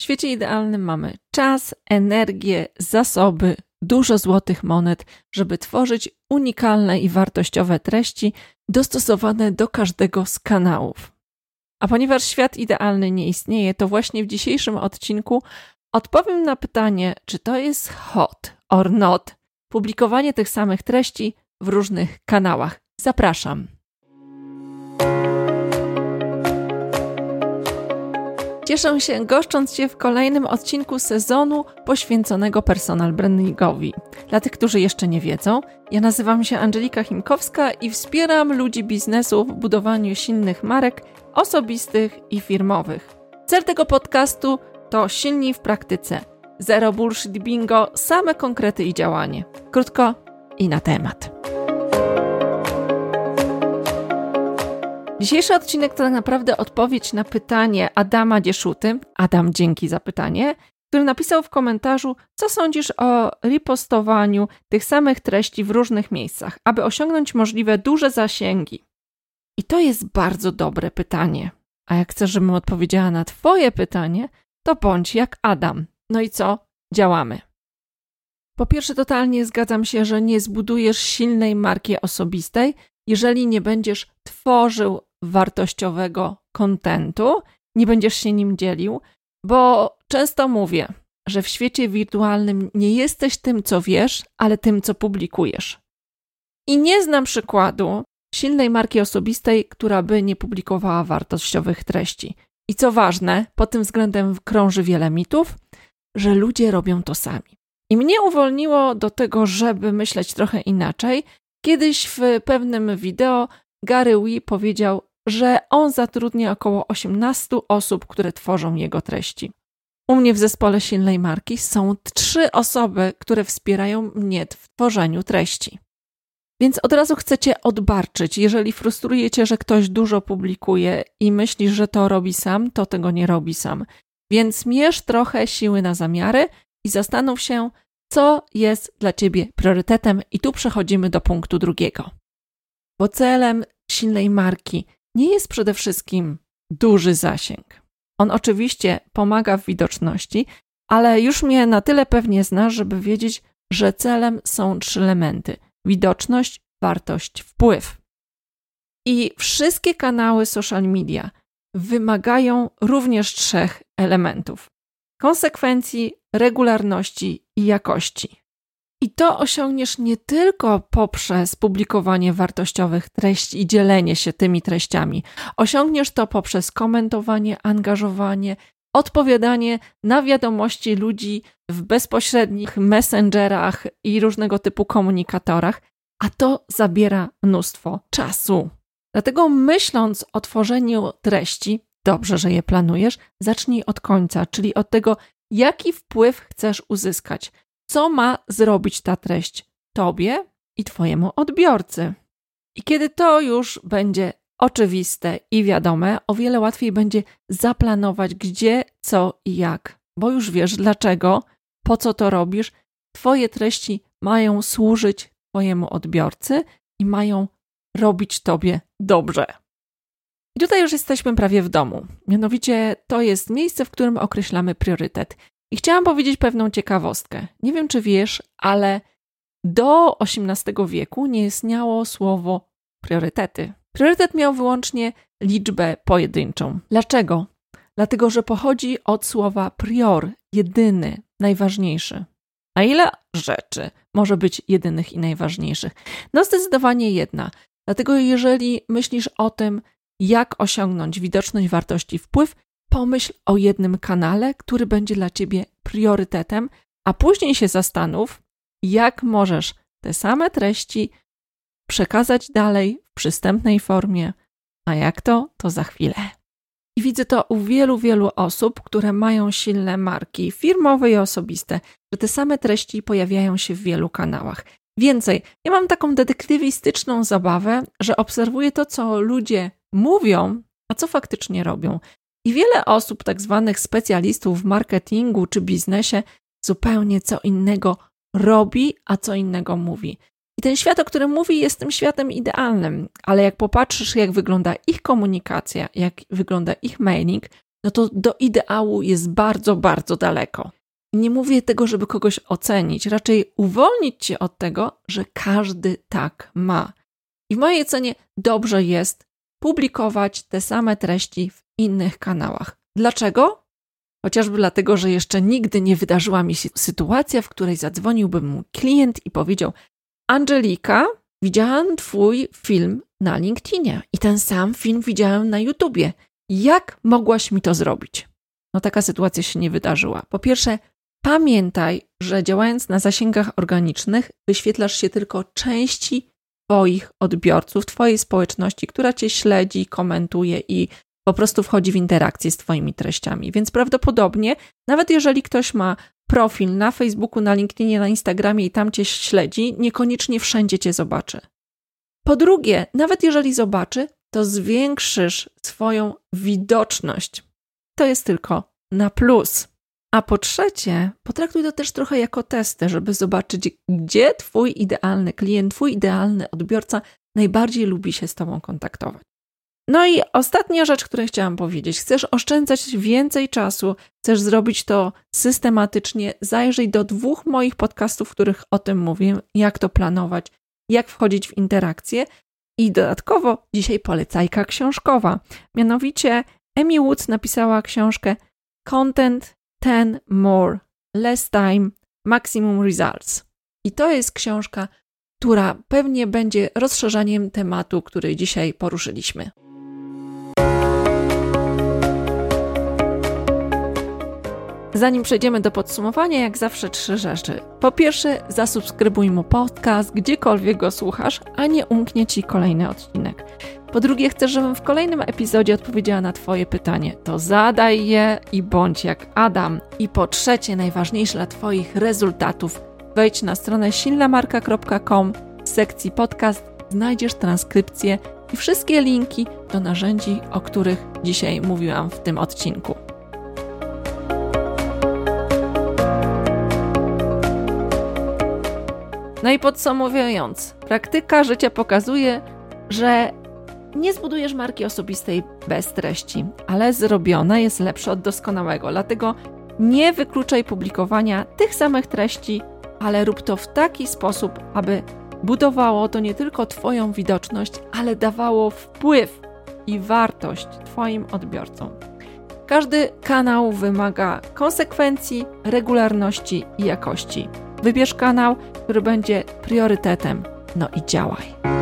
W świecie idealnym mamy czas, energię, zasoby, dużo złotych monet, żeby tworzyć unikalne i wartościowe treści dostosowane do każdego z kanałów. A ponieważ świat idealny nie istnieje, to właśnie w dzisiejszym odcinku odpowiem na pytanie, czy to jest hot or not publikowanie tych samych treści w różnych kanałach. Zapraszam. Cieszę się goszcząc Cię w kolejnym odcinku sezonu poświęconego personal brandingowi. Dla tych, którzy jeszcze nie wiedzą, ja nazywam się Angelika Chimkowska i wspieram ludzi biznesu w budowaniu silnych marek osobistych i firmowych. Cel tego podcastu to silni w praktyce. Zero bullshit bingo, same konkrety i działanie. Krótko i na temat. Dzisiejszy odcinek to tak naprawdę odpowiedź na pytanie Adama Dzieszuty. Adam, dzięki za pytanie, który napisał w komentarzu, co sądzisz o ripostowaniu tych samych treści w różnych miejscach, aby osiągnąć możliwe duże zasięgi. I to jest bardzo dobre pytanie. A jak chcesz, żebym odpowiedziała na Twoje pytanie, to bądź jak Adam. No i co? Działamy. Po pierwsze, totalnie zgadzam się, że nie zbudujesz silnej marki osobistej, jeżeli nie będziesz tworzył wartościowego kontentu, nie będziesz się nim dzielił, bo często mówię, że w świecie wirtualnym nie jesteś tym, co wiesz, ale tym, co publikujesz. I nie znam przykładu silnej marki osobistej, która by nie publikowała wartościowych treści. I co ważne, pod tym względem krąży wiele mitów, że ludzie robią to sami. I mnie uwolniło do tego, żeby myśleć trochę inaczej. Kiedyś w pewnym wideo Gary Wee powiedział, że on zatrudnia około 18 osób, które tworzą jego treści. U mnie w zespole silnej marki są trzy osoby, które wspierają mnie w tworzeniu treści. Więc od razu chcecie odbarczyć. Jeżeli frustrujecie, że ktoś dużo publikuje i myślisz, że to robi sam, to tego nie robi sam. Więc mierz trochę siły na zamiary i zastanów się, co jest dla ciebie priorytetem, i tu przechodzimy do punktu drugiego. Bo celem silnej marki nie jest przede wszystkim duży zasięg. On oczywiście pomaga w widoczności, ale już mnie na tyle pewnie znasz, żeby wiedzieć, że celem są trzy elementy: widoczność, wartość, wpływ. I wszystkie kanały social media wymagają również trzech elementów: konsekwencji, regularności i jakości. I to osiągniesz nie tylko poprzez publikowanie wartościowych treści i dzielenie się tymi treściami. Osiągniesz to poprzez komentowanie, angażowanie, odpowiadanie na wiadomości ludzi w bezpośrednich messengerach i różnego typu komunikatorach, a to zabiera mnóstwo czasu. Dlatego myśląc o tworzeniu treści, dobrze, że je planujesz, zacznij od końca, czyli od tego, jaki wpływ chcesz uzyskać co ma zrobić ta treść tobie i twojemu odbiorcy. I kiedy to już będzie oczywiste i wiadome, o wiele łatwiej będzie zaplanować gdzie, co i jak, bo już wiesz dlaczego, po co to robisz. Twoje treści mają służyć Twojemu odbiorcy i mają robić Tobie dobrze. I tutaj już jesteśmy prawie w domu. Mianowicie to jest miejsce, w którym określamy priorytet. I chciałam powiedzieć pewną ciekawostkę. Nie wiem, czy wiesz, ale do XVIII wieku nie istniało słowo priorytety. Priorytet miał wyłącznie liczbę pojedynczą. Dlaczego? Dlatego, że pochodzi od słowa prior, jedyny, najważniejszy. A ile rzeczy może być jedynych i najważniejszych? No, zdecydowanie jedna. Dlatego, jeżeli myślisz o tym, jak osiągnąć widoczność wartości wpływ, pomyśl o jednym kanale, który będzie dla ciebie priorytetem, a później się zastanów, jak możesz te same treści przekazać dalej w przystępnej formie, a jak to, to za chwilę. I widzę to u wielu, wielu osób, które mają silne marki firmowe i osobiste, że te same treści pojawiają się w wielu kanałach. Więcej, ja mam taką detektywistyczną zabawę, że obserwuję to, co ludzie mówią, a co faktycznie robią. I wiele osób, tak zwanych specjalistów w marketingu czy biznesie, zupełnie co innego robi, a co innego mówi. I ten świat, o którym mówi, jest tym światem idealnym, ale jak popatrzysz, jak wygląda ich komunikacja, jak wygląda ich mailing, no to do ideału jest bardzo, bardzo daleko. Nie mówię tego, żeby kogoś ocenić, raczej uwolnić cię od tego, że każdy tak ma. I w mojej ocenie dobrze jest publikować te same treści w innych kanałach. Dlaczego? Chociażby dlatego, że jeszcze nigdy nie wydarzyła mi się sytuacja, w której zadzwoniłby mu klient i powiedział: Angelika, widziałam Twój film na LinkedInie i ten sam film widziałem na YouTubie. Jak mogłaś mi to zrobić? No, taka sytuacja się nie wydarzyła. Po pierwsze, pamiętaj, że działając na zasięgach organicznych, wyświetlasz się tylko części Twoich odbiorców, Twojej społeczności, która Cię śledzi, komentuje i po prostu wchodzi w interakcję z Twoimi treściami. Więc prawdopodobnie, nawet jeżeli ktoś ma profil na Facebooku, na LinkedInie, na Instagramie i tam Cię śledzi, niekoniecznie wszędzie Cię zobaczy. Po drugie, nawet jeżeli zobaczy, to zwiększysz swoją widoczność. To jest tylko na plus. A po trzecie, potraktuj to też trochę jako testy, żeby zobaczyć, gdzie Twój idealny klient, Twój idealny odbiorca najbardziej lubi się z Tobą kontaktować. No i ostatnia rzecz, którą chciałam powiedzieć. Chcesz oszczędzać więcej czasu, chcesz zrobić to systematycznie, zajrzyj do dwóch moich podcastów, w których o tym mówię, jak to planować, jak wchodzić w interakcje. I dodatkowo dzisiaj polecajka książkowa. Mianowicie Amy Woods napisała książkę Content 10 More, Less Time, Maximum Results. I to jest książka, która pewnie będzie rozszerzaniem tematu, który dzisiaj poruszyliśmy. Zanim przejdziemy do podsumowania, jak zawsze trzy rzeczy. Po pierwsze, zasubskrybuj mu podcast, gdziekolwiek go słuchasz, a nie umknie ci kolejny odcinek. Po drugie, chcesz, żebym w kolejnym epizodzie odpowiedziała na Twoje pytanie, to zadaj je i bądź jak Adam. I po trzecie, najważniejsze dla Twoich rezultatów, wejdź na stronę silnamarka.com w sekcji podcast, znajdziesz transkrypcję i wszystkie linki do narzędzi, o których dzisiaj mówiłam w tym odcinku. No i podsumowując, praktyka życia pokazuje, że nie zbudujesz marki osobistej bez treści, ale zrobione jest lepsze od doskonałego. Dlatego nie wykluczaj publikowania tych samych treści, ale rób to w taki sposób, aby budowało to nie tylko Twoją widoczność, ale dawało wpływ i wartość Twoim odbiorcom. Każdy kanał wymaga konsekwencji, regularności i jakości. Wybierz kanał, który będzie priorytetem. No i działaj.